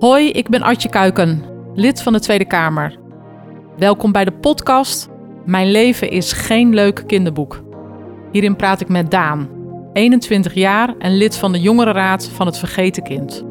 Hoi, ik ben Artje Kuiken, lid van de Tweede Kamer. Welkom bij de podcast Mijn leven is geen leuk kinderboek. Hierin praat ik met Daan, 21 jaar en lid van de Jongerenraad van het Vergeten Kind.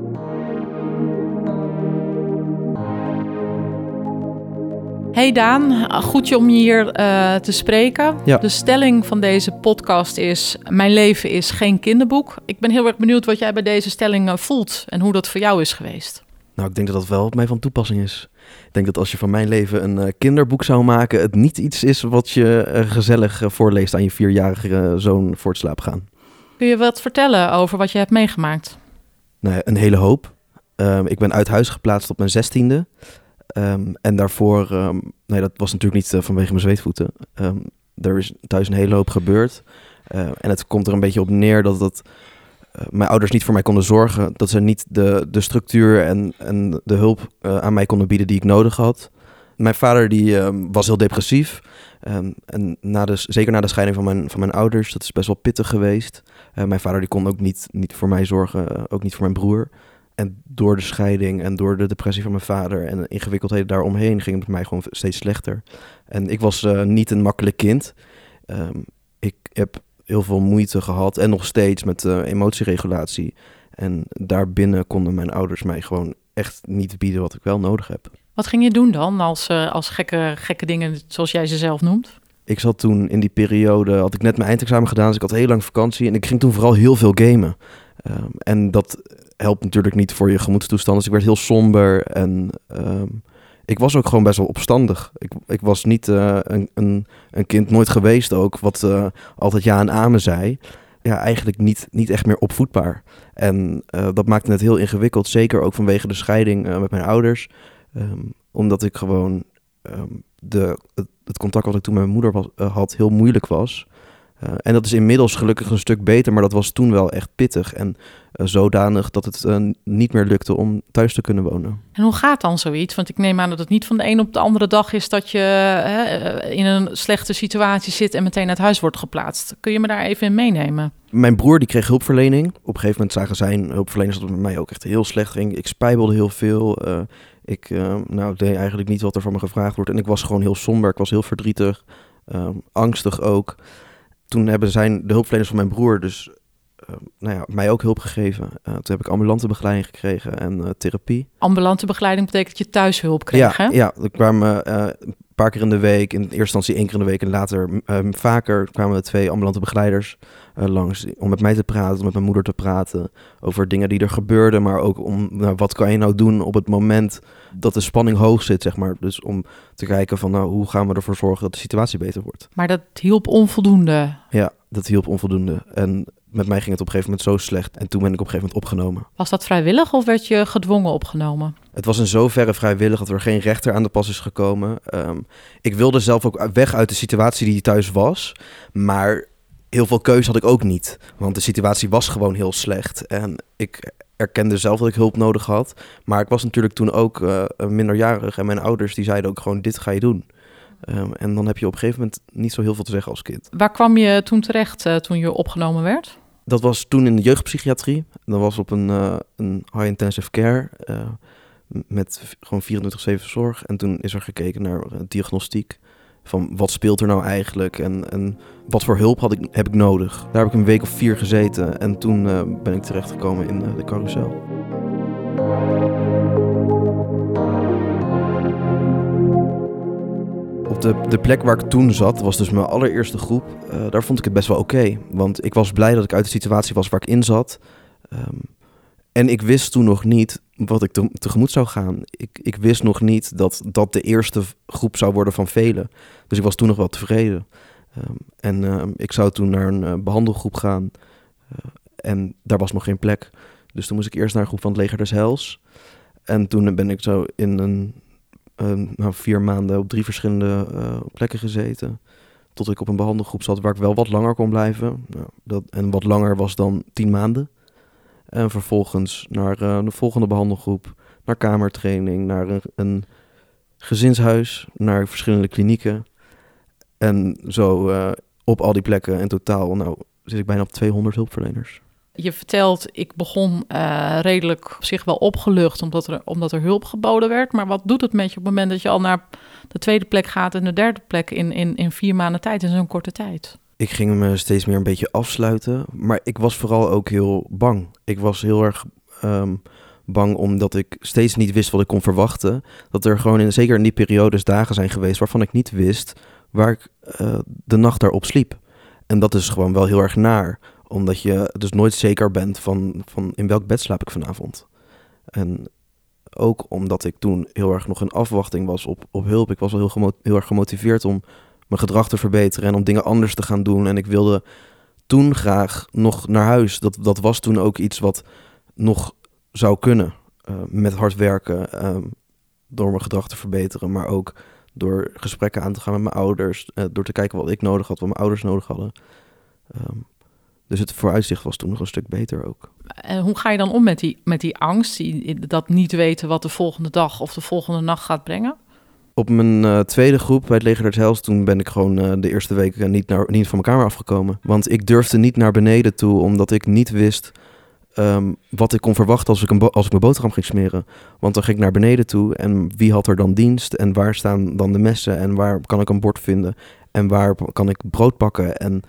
Hey Daan, goed je om je hier uh, te spreken. Ja. De stelling van deze podcast is: Mijn leven is geen kinderboek. Ik ben heel erg benieuwd wat jij bij deze stelling uh, voelt en hoe dat voor jou is geweest. Nou, ik denk dat dat wel op mij van toepassing is. Ik denk dat als je van mijn leven een uh, kinderboek zou maken, het niet iets is wat je gezellig voorleest aan je vierjarige zoon voor het slaap gaan. Kun je wat vertellen over wat je hebt meegemaakt? Nou, een hele hoop. Ehm, ik ben uit huis geplaatst op mijn zestiende. Um, en daarvoor, um, nee, dat was natuurlijk niet vanwege mijn zweetvoeten. Er is thuis een hele hoop gebeurd. En het komt er een beetje op neer dat, dat mijn ouders niet voor mij konden zorgen. Dat ze niet de, de structuur en, en de hulp aan mij konden bieden die ik nodig had. Mijn vader die, was heel depressief. en na de, zeker na de scheiding van mijn, van mijn ouders, dat is best wel pittig geweest. mijn vader die kon ook niet, niet voor mij zorgen, ook niet voor mijn broer. En door de scheiding en door de depressie van mijn vader en de ingewikkeldheden daaromheen ging het met mij gewoon steeds slechter. En ik was niet een makkelijk kind. Um, ik heb heel veel moeite gehad en nog steeds met uh, emotieregulatie. En daarbinnen konden mijn ouders mij gewoon echt niet bieden wat ik wel nodig heb. Wat ging je doen dan als, uh, als gekke, gekke dingen zoals jij ze zelf noemt? Ik zat toen in die periode, had ik net mijn eindexamen gedaan, dus ik had heel lang vakantie. En ik ging toen vooral heel veel gamen. Um, en dat helpt natuurlijk niet voor je gemoedstoestand. Dus ik werd heel somber en um, ik was ook gewoon best wel opstandig. Ik, ik was niet uh, een, een, een, kind, nooit geweest ook, wat uh, altijd ja en amen zei. Ja, eigenlijk niet, niet echt meer opvoedbaar. En uh, dat maakte het heel ingewikkeld, zeker ook vanwege de scheiding met mijn ouders. Um, omdat ik gewoon um, de, het, het, contact wat ik toen met mijn moeder was, had heel moeilijk was. Uh, en dat is inmiddels gelukkig een stuk beter, maar dat was toen wel echt pittig. En uh, zodanig dat het uh, niet meer lukte om thuis te kunnen wonen. En hoe gaat dan zoiets? Want ik neem aan dat het niet van de een op de andere dag is dat je in een slechte situatie zit en meteen uit huis wordt geplaatst. Kun je me daar even in meenemen? Mijn broer die kreeg hulpverlening. Op een gegeven moment zagen zijn hulpverleners dat het met mij ook echt heel slecht ging. Ik spijbelde heel veel. ik nou, deed eigenlijk niet wat er van me gevraagd wordt. En ik was gewoon heel somber. Ik was heel verdrietig. angstig ook toen hebben zijn de hulpverleners van mijn broer dus uh, nou ja, mij ook hulp gegeven. Uh, toen heb ik ambulante begeleiding gekregen en uh, therapie. Ambulante begeleiding betekent dat je thuis hulp kreeg, ja, hè? Ja, er kwamen een paar keer in de week, in eerste instantie één keer in de week en later vaker kwamen er twee ambulante begeleiders langs om met mij te praten, om met mijn moeder te praten over dingen die er gebeurden, maar ook om nou, wat kan je nou doen op het moment dat de spanning hoog zit, zeg maar. Dus om te kijken van nou, hoe gaan we ervoor zorgen dat de situatie beter wordt. Maar dat hielp onvoldoende. Ja, dat hielp onvoldoende. En met mij ging het op een gegeven moment zo slecht. En toen ben ik op een gegeven moment opgenomen. Was dat vrijwillig of werd je gedwongen opgenomen? Het was in zoverre vrijwillig dat er geen rechter aan de pas is gekomen. Um, ik wilde zelf ook weg uit de situatie die thuis was. Maar heel veel keuze had ik ook niet. Want de situatie was gewoon heel slecht. En ik erkende zelf dat ik hulp nodig had. Maar ik was natuurlijk toen ook uh, minderjarig. En mijn ouders die zeiden ook gewoon, dit ga je doen. Um, en dan heb je op een gegeven moment niet zo heel veel te zeggen als kind. Waar kwam je toen terecht uh, toen je opgenomen werd? Dat was toen in de jeugdpsychiatrie. Dat was op een, uh, een high intensive care. met gewoon 24-7 zorg. En toen is er gekeken naar diagnostiek van wat speelt er nou eigenlijk en, en wat voor hulp had ik, heb ik nodig. Daar heb ik een week of vier gezeten en toen uh, ben ik terechtgekomen in uh, de carousel. Op de, de plek waar ik toen zat, was dus mijn allereerste groep, uh, daar vond ik het best wel oké. Want ik was blij dat ik uit de situatie was waar ik in zat. Um, en ik wist toen nog niet wat ik te, tegemoet zou gaan. Ik, ik wist nog niet dat dat de eerste groep zou worden van velen. Dus ik was toen nog wel tevreden. Um, en uh, ik zou toen naar een uh, behandelgroep gaan. Uh, en daar was nog geen plek. Dus toen moest ik eerst naar een groep van het leger des Heils. En toen ben ik zo in een, nou, vier maanden op drie verschillende plekken gezeten. Tot ik op een behandelgroep zat waar ik wel wat langer kon blijven. Nou, dat, en wat langer was dan tien maanden. En vervolgens naar uh, de volgende behandelgroep, naar kamertraining, naar een, een gezinshuis, naar verschillende klinieken. En zo uh, op al die plekken in totaal, nou zit ik bijna op 200 hulpverleners. Je vertelt, ik begon uh, redelijk op zich wel opgelucht omdat er, omdat er hulp geboden werd. Maar wat doet het met je op het moment dat je al naar de tweede plek gaat en de derde plek in, in, in vier maanden tijd, in zo'n korte tijd? Ik ging me steeds meer een beetje afsluiten. Maar ik was vooral ook heel bang. Ik was heel erg um, bang omdat ik steeds niet wist wat ik kon verwachten. Dat er gewoon in, zeker in die periodes dagen zijn geweest waarvan ik niet wist waar ik uh, de nacht daarop sliep. En dat is gewoon wel heel erg naar. Omdat je dus nooit zeker bent van, van in welk bed slaap ik vanavond. En ook omdat ik toen heel erg nog in afwachting was op, op hulp. Ik was wel heel, heel erg gemotiveerd om mijn gedrag te verbeteren en om dingen anders te gaan doen. En ik wilde toen graag nog naar huis. Dat, dat was toen ook iets wat nog zou kunnen. Uh, met hard werken, uh, door mijn gedrag te verbeteren, maar ook door gesprekken aan te gaan met mijn ouders, uh, door te kijken wat ik nodig had, wat mijn ouders nodig hadden. Um, dus het vooruitzicht was toen nog een stuk beter ook. En hoe ga je dan om met die, met die angst, die, dat niet weten wat de volgende dag of de volgende nacht gaat brengen? Op mijn uh, tweede groep bij het Leger des Heils, toen ben ik gewoon uh, de eerste weken niet, naar, niet van mijn kamer afgekomen. Want ik durfde niet naar beneden toe, omdat ik niet wist um, wat ik kon verwachten als ik, een als ik mijn boterham ging smeren. Want dan ging ik naar beneden toe en wie had er dan dienst en waar staan dan de messen en waar kan ik een bord vinden en waar kan ik brood pakken en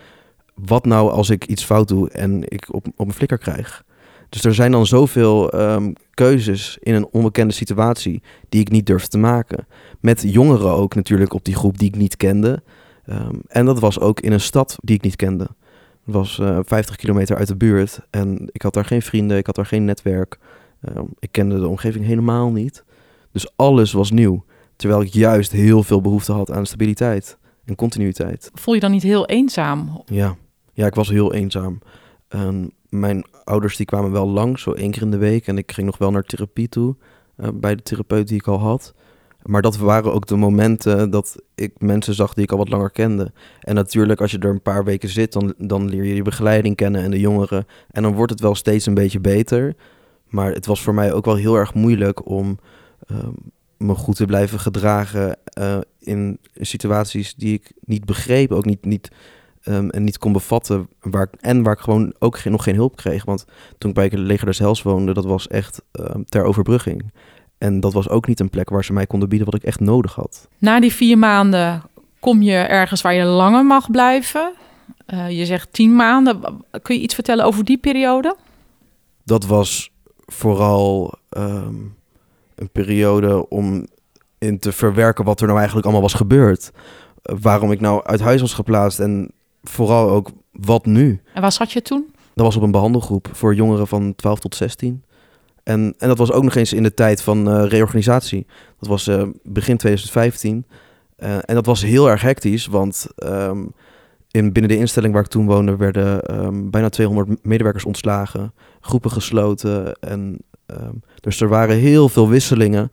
wat nou als ik iets fout doe en ik op, op een flikker krijg. Dus er zijn dan zoveel um, keuzes in een onbekende situatie die ik niet durfde te maken. Met jongeren ook natuurlijk op die groep die ik niet kende. Um, en dat was ook in een stad die ik niet kende was uh, eh, 50 kilometer uit de buurt en ik had daar geen vrienden, ik had daar geen netwerk. Uh, ik kende de omgeving helemaal niet. Dus alles was nieuw. Terwijl ik juist heel veel behoefte had aan stabiliteit en continuïteit. Voel je dan niet heel eenzaam? Ja, ja ik was heel eenzaam. Um, mijn ouders die kwamen wel lang, zo één keer in de week. En ik ging nog wel naar therapie toe uh, bij de therapeut die ik al had. Maar dat waren ook de momenten dat ik mensen zag die ik al wat langer kende. En natuurlijk, als je er een paar weken zit, dan, dan leer je je begeleiding kennen en de jongeren. En dan wordt het wel steeds een beetje beter. Maar het was voor mij ook wel heel erg moeilijk om uh, me goed te blijven gedragen uh, in situaties die ik niet begreep, ook niet, niet, um, en niet kon bevatten. Waar ik, en waar ik gewoon ook geen, nog geen hulp kreeg. Want toen ik bij leger des Hels woonde, dat was echt uh, ter overbrugging. En dat was ook niet een plek waar ze mij konden bieden wat ik echt nodig had. Na die vier maanden kom je ergens waar je langer mag blijven. Uh, je zegt tien maanden. Kun je iets vertellen over die periode? Dat was vooral um, een periode om in te verwerken wat er nou eigenlijk allemaal was gebeurd. Uh, waarom ik nou uit huis was geplaatst en vooral ook wat nu. En waar zat je toen? Dat was op een behandelgroep voor jongeren van 12 tot 16. En, en dat was ook nog eens in de tijd van uh, reorganisatie. Dat was uh, begin 2015. Uh, en dat was heel erg hectisch, want um, in, binnen de instelling waar ik toen woonde werden um, bijna 200 medewerkers ontslagen, groepen gesloten. En, um, dus er waren heel veel wisselingen.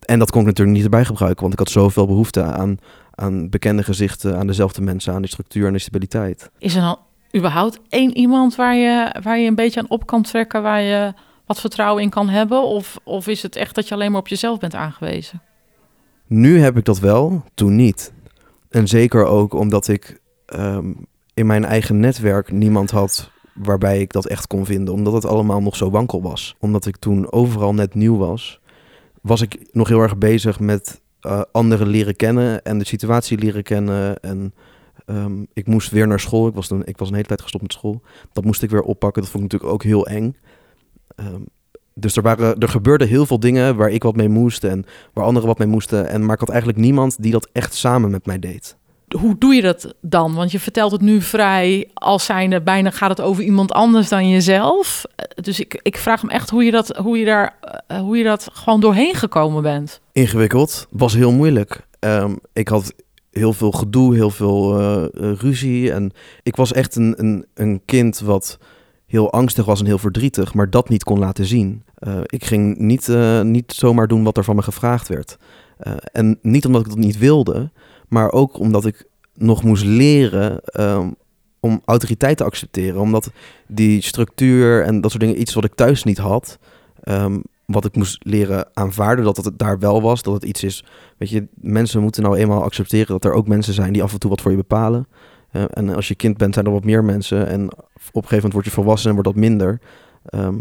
En dat kon ik natuurlijk niet erbij gebruiken, want ik had zoveel behoefte aan, aan bekende gezichten, aan dezelfde mensen, aan die structuur en de stabiliteit. Is er dan überhaupt één iemand waar je, waar je een beetje aan op kan trekken, waar je wat vertrouwen in kan hebben? Of, of is het echt dat je alleen maar op jezelf bent aangewezen? Nu heb ik dat wel, toen niet. En zeker ook omdat ik um, in mijn eigen netwerk niemand had waarbij ik dat echt kon vinden. Omdat het allemaal nog zo wankel was. Omdat ik toen overal net nieuw was, was ik nog heel erg bezig met uh, anderen leren kennen en de situatie leren kennen. En um, ik moest weer naar school. Ik was, toen, ik was een hele tijd gestopt met school. Dat moest ik weer oppakken. Dat vond ik natuurlijk ook heel eng. Um, dus er, waren, er gebeurden heel veel dingen waar ik wat mee moest en waar anderen wat mee moesten. En, maar ik had eigenlijk niemand die dat echt samen met mij deed. Hoe doe je dat dan? Want je vertelt het nu vrij als zijnde bijna gaat het over iemand anders dan jezelf. Dus ik, ik vraag me echt hoe je, dat, hoe, je daar, uh, hoe je dat gewoon doorheen gekomen bent. Ingewikkeld, was heel moeilijk. Um, ik had heel veel gedoe, heel veel uh, ruzie. En ik was echt een, een, een kind wat heel angstig was en heel verdrietig, maar dat niet kon laten zien. Ik ging niet, niet zomaar doen wat er van me gevraagd werd. En niet omdat ik dat niet wilde, maar ook omdat ik nog moest leren um, om autoriteit te accepteren. Omdat die structuur en dat soort dingen iets wat ik thuis niet had. Um, wat ik moest leren aanvaarden, dat het daar wel was, dat het iets is. Weet je, mensen moeten nou eenmaal accepteren dat er ook mensen zijn die af en toe wat voor je bepalen. Eh, en als je kind bent, zijn er wat meer mensen. En op een gegeven moment word je volwassen en wordt dat minder. Ehm,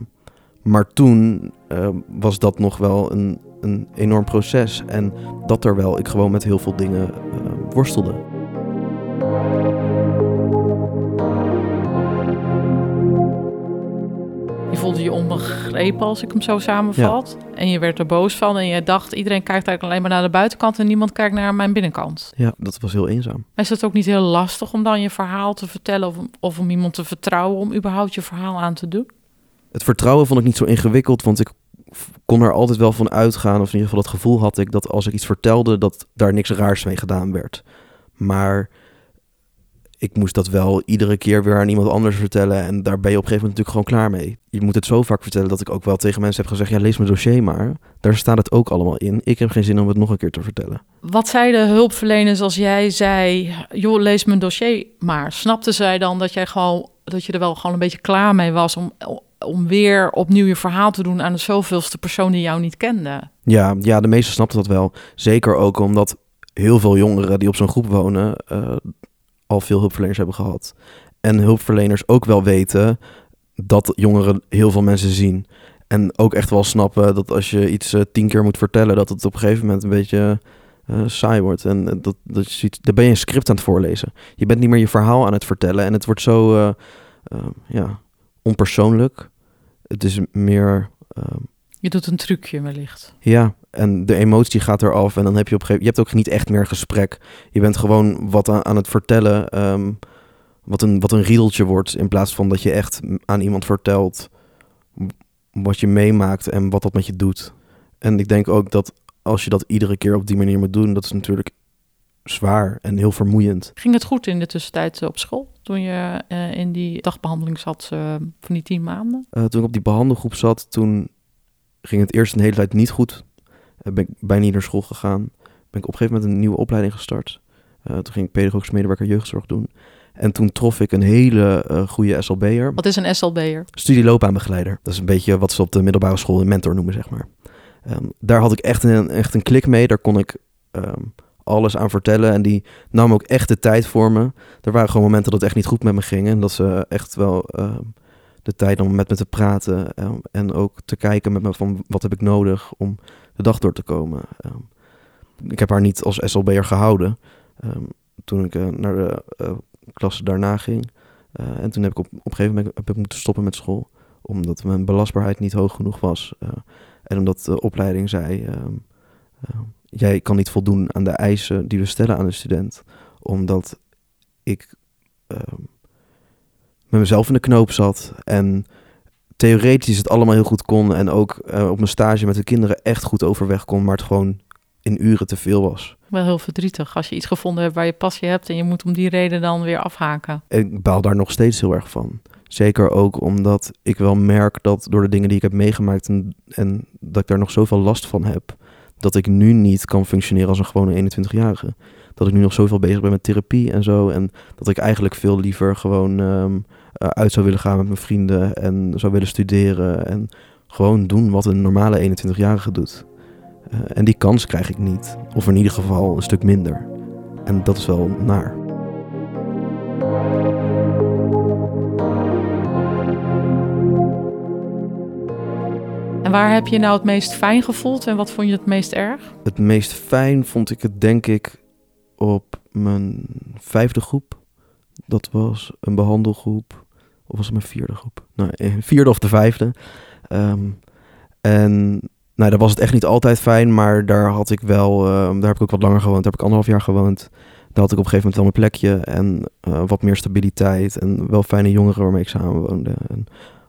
maar toen ehm, was dat nog wel een, een enorm proces. En dat terwijl ik gewoon met heel veel dingen ehm, worstelde. Je voelde je onbegrepen als ik hem zo samenvat. En je werd er boos van en je dacht... iedereen kijkt eigenlijk alleen maar naar de buitenkant... en niemand kijkt naar mijn binnenkant. Ja, dat was heel eenzaam. Is het ook niet heel lastig om dan je verhaal te vertellen... of, of om iemand te vertrouwen om überhaupt je verhaal aan te doen? Het vertrouwen vond ik niet zo ingewikkeld, want ik kon er altijd wel van uitgaan, of in ieder geval het gevoel had ik dat als ik iets vertelde, dat daar niks raars mee gedaan werd. Maar ik moest dat wel iedere keer weer aan iemand anders vertellen. En daar ben je op een gegeven moment natuurlijk gewoon klaar mee. Je moet het zo vaak vertellen dat ik ook wel tegen mensen heb gezegd: ja, lees mijn dossier maar. Daar staat het ook allemaal in. Ik heb geen zin om het nog een keer te vertellen. Wat zeiden hulpverleners als jij zei: joh, lees mijn dossier maar? Snapten zij dan dat jij gewoon dat je er wel gewoon een beetje klaar mee was om, om weer opnieuw je verhaal te doen aan de zoveelste persoon die jou niet kende? Ja, ja, de meesten snapten dat wel. Zeker ook omdat heel veel jongeren die op zo'n groep wonen uh, al veel hulpverleners hebben gehad. En hulpverleners ook wel weten dat jongeren heel veel mensen zien. En ook echt wel snappen dat als je iets uh, tien keer moet vertellen, dat het op een gegeven moment een beetje uh, saai wordt. En dat, dat je ziet, dan ben je een script aan het voorlezen. Je bent niet meer je verhaal aan het vertellen. En het wordt zo ja, onpersoonlijk. Het is meer. Ehm, je doet een trucje wellicht. Ja, en de emotie gaat eraf. En dan heb je op een gegeven Je hebt ook niet echt meer gesprek. Je bent gewoon wat aan, aan het vertellen. Um, wat, een, wat een riedeltje wordt. In plaats van dat je echt aan iemand vertelt. wat je meemaakt en wat dat met je doet. En ik denk ook dat als je dat iedere keer op die manier moet doen, dat is natuurlijk zwaar en heel vermoeiend. Ging het goed in de tussentijd op school? Toen je uh, in die dagbehandeling zat uh, van die tien maanden? Uh, toen ik op die behandelgroep zat, toen ging het eerst een hele tijd niet goed. ben ik bijna niet naar school gegaan. Ben ik op een gegeven moment een nieuwe opleiding gestart. toen ging ik pedagogisch medewerker jeugdzorg doen. En toen trof ik een hele uh, goede SLB'er. Wat is een SLB'er? Studieloopbaanbegeleider. Dat is een beetje wat ze op de middelbare school een mentor noemen, zeg maar. Um, daar had ik echt een, echt een klik mee. Daar kon ik um, alles aan vertellen. En die nam ook echt de tijd voor me. Er waren gewoon momenten dat het echt niet goed met me ging. En dat ze echt wel um, de tijd om met me te praten. en ook te kijken met me van wat heb ik nodig om de dag door te komen. ik heb haar niet als SLB'er gehouden. toen ik uh, naar de uh, klasse daarna ging. Uh, en toen heb ik op, een gegeven moment heb ik moeten stoppen met school. Omdat mijn belastbaarheid niet hoog genoeg was. En omdat de opleiding zei, jij kan niet voldoen aan de eisen die we stellen aan een student. Omdat ik um, met mezelf in de knoop zat en theoretisch het allemaal heel goed kon. En ook uh, op mijn stage met de kinderen echt goed overweg kon, maar het gewoon in uren te veel was. Wel heel verdrietig als je iets gevonden hebt waar je passie hebt en je moet om die reden dan weer afhaken. Ik baal daar nog steeds heel erg van. Zeker ook omdat ik wel merk dat door de dingen die ik heb meegemaakt en, en dat ik daar nog zoveel last van heb, dat ik nu niet kan functioneren als een gewone 21-jarige. Dat ik nu nog zoveel bezig ben met therapie en zo. En dat ik eigenlijk veel liever gewoon um, uit zou willen gaan met mijn vrienden en zou willen studeren. En gewoon doen wat een normale 21-jarige doet. Uh, en die kans krijg ik niet. Of in ieder geval een stuk minder. En dat is wel naar. En waar heb je nou het meest fijn gevoeld en wat vond je het meest erg? Het meest fijn vond ik het denk ik op mijn vijfde groep. Dat was een behandelgroep. Of was het mijn vierde groep? Nou, eh, vierde of de vijfde. Um, en nou, daar was het echt niet altijd fijn, maar daar had ik wel, uh, daar heb ik ook wat langer gewoond. Daar heb ik anderhalf jaar gewoond. Daar had ik op een gegeven moment wel mijn plekje en uh, wat meer stabiliteit. En wel fijne jongeren waarmee ik samenwoonde. En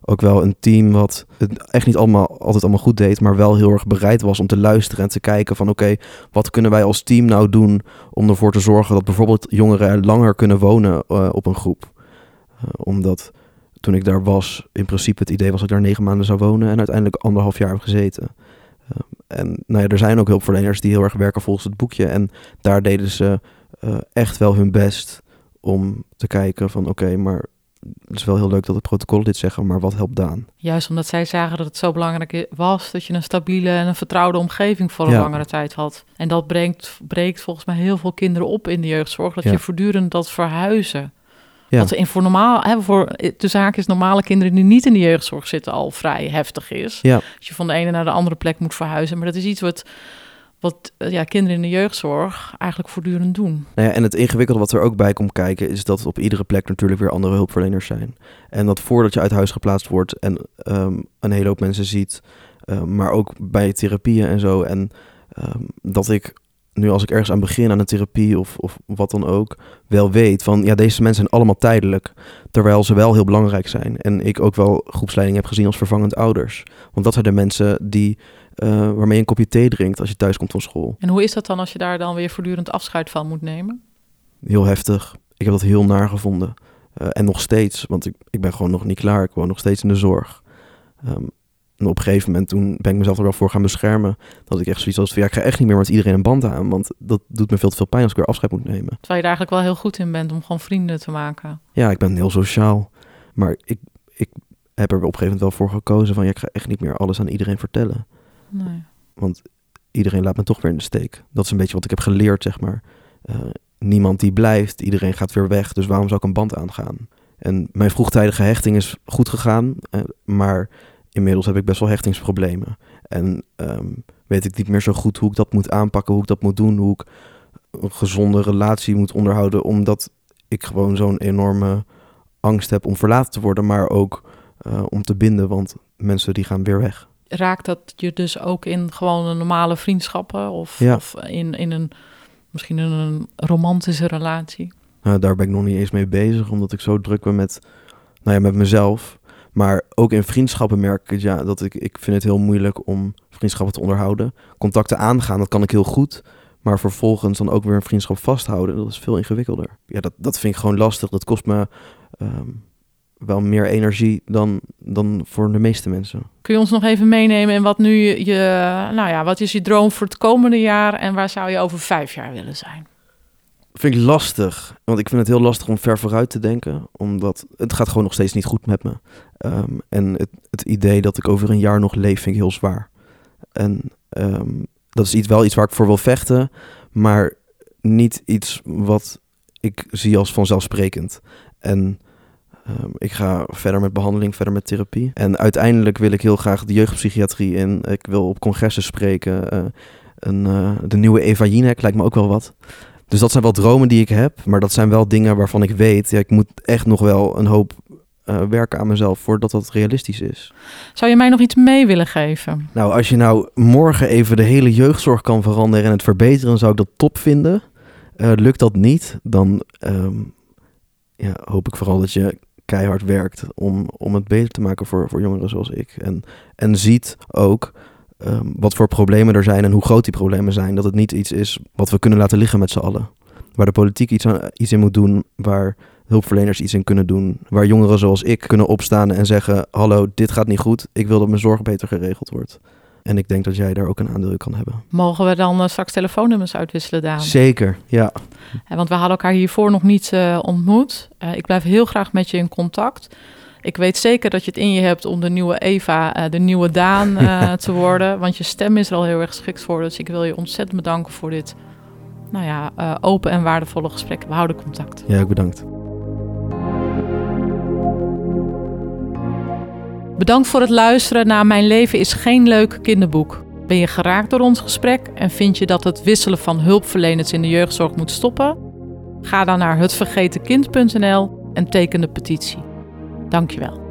ook wel een team wat het echt niet allemaal, altijd allemaal goed deed, maar wel heel erg bereid was om te luisteren en te kijken van oké, wat kunnen wij als team nou doen om ervoor te zorgen dat bijvoorbeeld jongeren langer kunnen wonen uh, op een groep. Uh, omdat toen ik daar was, in principe het idee was dat ik daar negen maanden zou wonen en uiteindelijk anderhalf jaar heb gezeten. Uh, en nou ja, er zijn ook hulpverleners die heel erg werken volgens het boekje en daar deden ze echt wel hun best om te kijken van oké, maar het is wel heel leuk dat de protocollen dit zeggen, maar wat helpt Daan? Juist omdat zij zagen dat het zo belangrijk was dat je een stabiele en een vertrouwde omgeving voor een Ja. langere tijd had. En dat brengt, breekt volgens mij heel veel kinderen op in de jeugdzorg. Dat Ja. je voortdurend dat verhuizen. Ja. Wat in voor normaal, hè, voor de zaak is normale kinderen die niet in de jeugdzorg zitten al vrij heftig is. Ja. Dat je van de ene naar de andere plek moet verhuizen. Maar dat is iets wat, wat eh, ja, kinderen in de jeugdzorg eigenlijk voortdurend doen. Nou ja, en het ingewikkelde wat er ook bij komt kijken, is dat op iedere plek natuurlijk weer andere hulpverleners zijn. En dat voordat je uit huis geplaatst wordt en ehm, een hele hoop mensen ziet, ehm, maar ook bij therapieën en zo. En ehm, dat ik nu als ik ergens aan begin aan een therapie of, of wat dan ook, wel weet van ja, deze mensen zijn allemaal tijdelijk. Terwijl ze wel heel belangrijk zijn. En ik ook wel groepsleiding heb gezien als vervangend ouders. Want dat zijn de mensen die, eh, waarmee je een kopje thee drinkt als je thuis komt van school. En hoe is dat dan als je daar dan weer voortdurend afscheid van moet nemen? heel heftig. Ik heb dat heel naar gevonden. Eh, en nog steeds, want ik, ik ben gewoon nog niet klaar. Ik woon nog steeds in de zorg. Ehm, en op een gegeven moment toen ben ik mezelf er wel voor gaan beschermen. Dat ik echt zoiets had van, ja, ik ga echt niet meer met iedereen een band aan. Want dat doet me veel te veel pijn als ik weer afscheid moet nemen. Terwijl je er eigenlijk wel heel goed in bent om gewoon vrienden te maken. Ja, ik ben heel sociaal. Maar ik, ik heb er op een gegeven moment wel voor gekozen van, ja, ik ga echt niet meer alles aan iedereen vertellen. Want iedereen laat me toch weer in de steek. Dat is een beetje wat ik heb geleerd, zeg maar. Eh, niemand die blijft, iedereen gaat weer weg. Dus waarom zou ik een band aangaan? En mijn vroegtijdige hechting is goed gegaan. eh, maar inmiddels heb ik best wel hechtingsproblemen. En ehm, weet ik niet meer zo goed hoe ik dat moet aanpakken, hoe ik dat moet doen. Hoe ik een gezonde relatie moet onderhouden. Omdat ik gewoon zo'n enorme angst heb om verlaten te worden. Maar ook eh, om te binden, want mensen die gaan weer weg. Raakt dat je dus ook in gewoon een normale vriendschappen of, Ja. of in, in een misschien in een romantische relatie? Nou, daar ben ik nog niet eens mee bezig, omdat ik zo druk ben met, nou ja, met mezelf. Maar ook in vriendschappen merk ik het, ja, dat ik, ik vind het heel moeilijk om vriendschappen te onderhouden. Contacten aangaan, dat kan ik heel goed. Maar vervolgens dan ook weer een vriendschap vasthouden, dat is veel ingewikkelder. Ja, dat, dat vind ik gewoon lastig. Dat kost me ehm, wel meer energie dan, dan voor de meeste mensen. Kun je ons nog even meenemen in wat nu je, nou ja, wat is je droom voor het komende jaar en waar zou je over vijf jaar willen zijn? vind ik lastig. Want ik vind het heel lastig om ver vooruit te denken. Omdat het gaat gewoon nog steeds niet goed met me. Ehm, en het, het idee dat ik over een jaar nog leef, vind ik heel zwaar. En ehm, dat is iets, wel iets waar ik voor wil vechten. Maar niet iets wat ik zie als vanzelfsprekend. En ehm, ik ga verder met behandeling, verder met therapie. En uiteindelijk wil ik heel graag de jeugdpsychiatrie in. Ik wil op congressen spreken. eh, een, eh, de nieuwe Eva Jinek lijkt me ook wel wat. Dus dat zijn wel dromen die ik heb. Maar dat zijn wel dingen waarvan ik weet... Ja, ik moet echt nog wel een hoop eh, werken aan mezelf... voordat dat realistisch is. Zou je mij nog iets mee willen geven? Nou, als je nou morgen even de hele jeugdzorg kan veranderen... en het verbeteren, zou ik dat top vinden. Lukt dat niet, dan ehm, ja, hoop ik vooral dat je keihard werkt... om, om het beter te maken voor, voor jongeren zoals ik. En, en ziet ook... ehm, wat voor problemen er zijn en hoe groot die problemen zijn. Dat het niet iets is wat we kunnen laten liggen met z'n allen. Waar de politiek iets, aan, iets in moet doen, waar hulpverleners iets in kunnen doen. Waar jongeren zoals ik kunnen opstaan en zeggen: Hallo, dit gaat niet goed. Ik wil dat mijn zorg beter geregeld wordt. En ik denk dat jij daar ook een aandeel in kan hebben. Mogen we dan eh, straks telefoonnummers uitwisselen, Daan? Zeker, ja. Ja, want we hadden elkaar hiervoor nog niet eh, ontmoet. Eh, ik blijf heel graag met je in contact. Ik weet zeker dat je het in je hebt om de nieuwe Eva, eh, de nieuwe Daan eh, te worden. Want je stem is er al heel erg geschikt voor. Dus ik wil je ontzettend bedanken voor dit nou ja, eh, open en waardevolle gesprek. We houden contact. Ja, ook bedankt. Bedankt voor het luisteren naar Mijn leven is geen leuk kinderboek. Ben je geraakt door ons gesprek en vind je dat het wisselen van hulpverleners in de jeugdzorg moet stoppen? Ga dan naar hetvergetenkind.nl en teken de petitie. Dankjewel.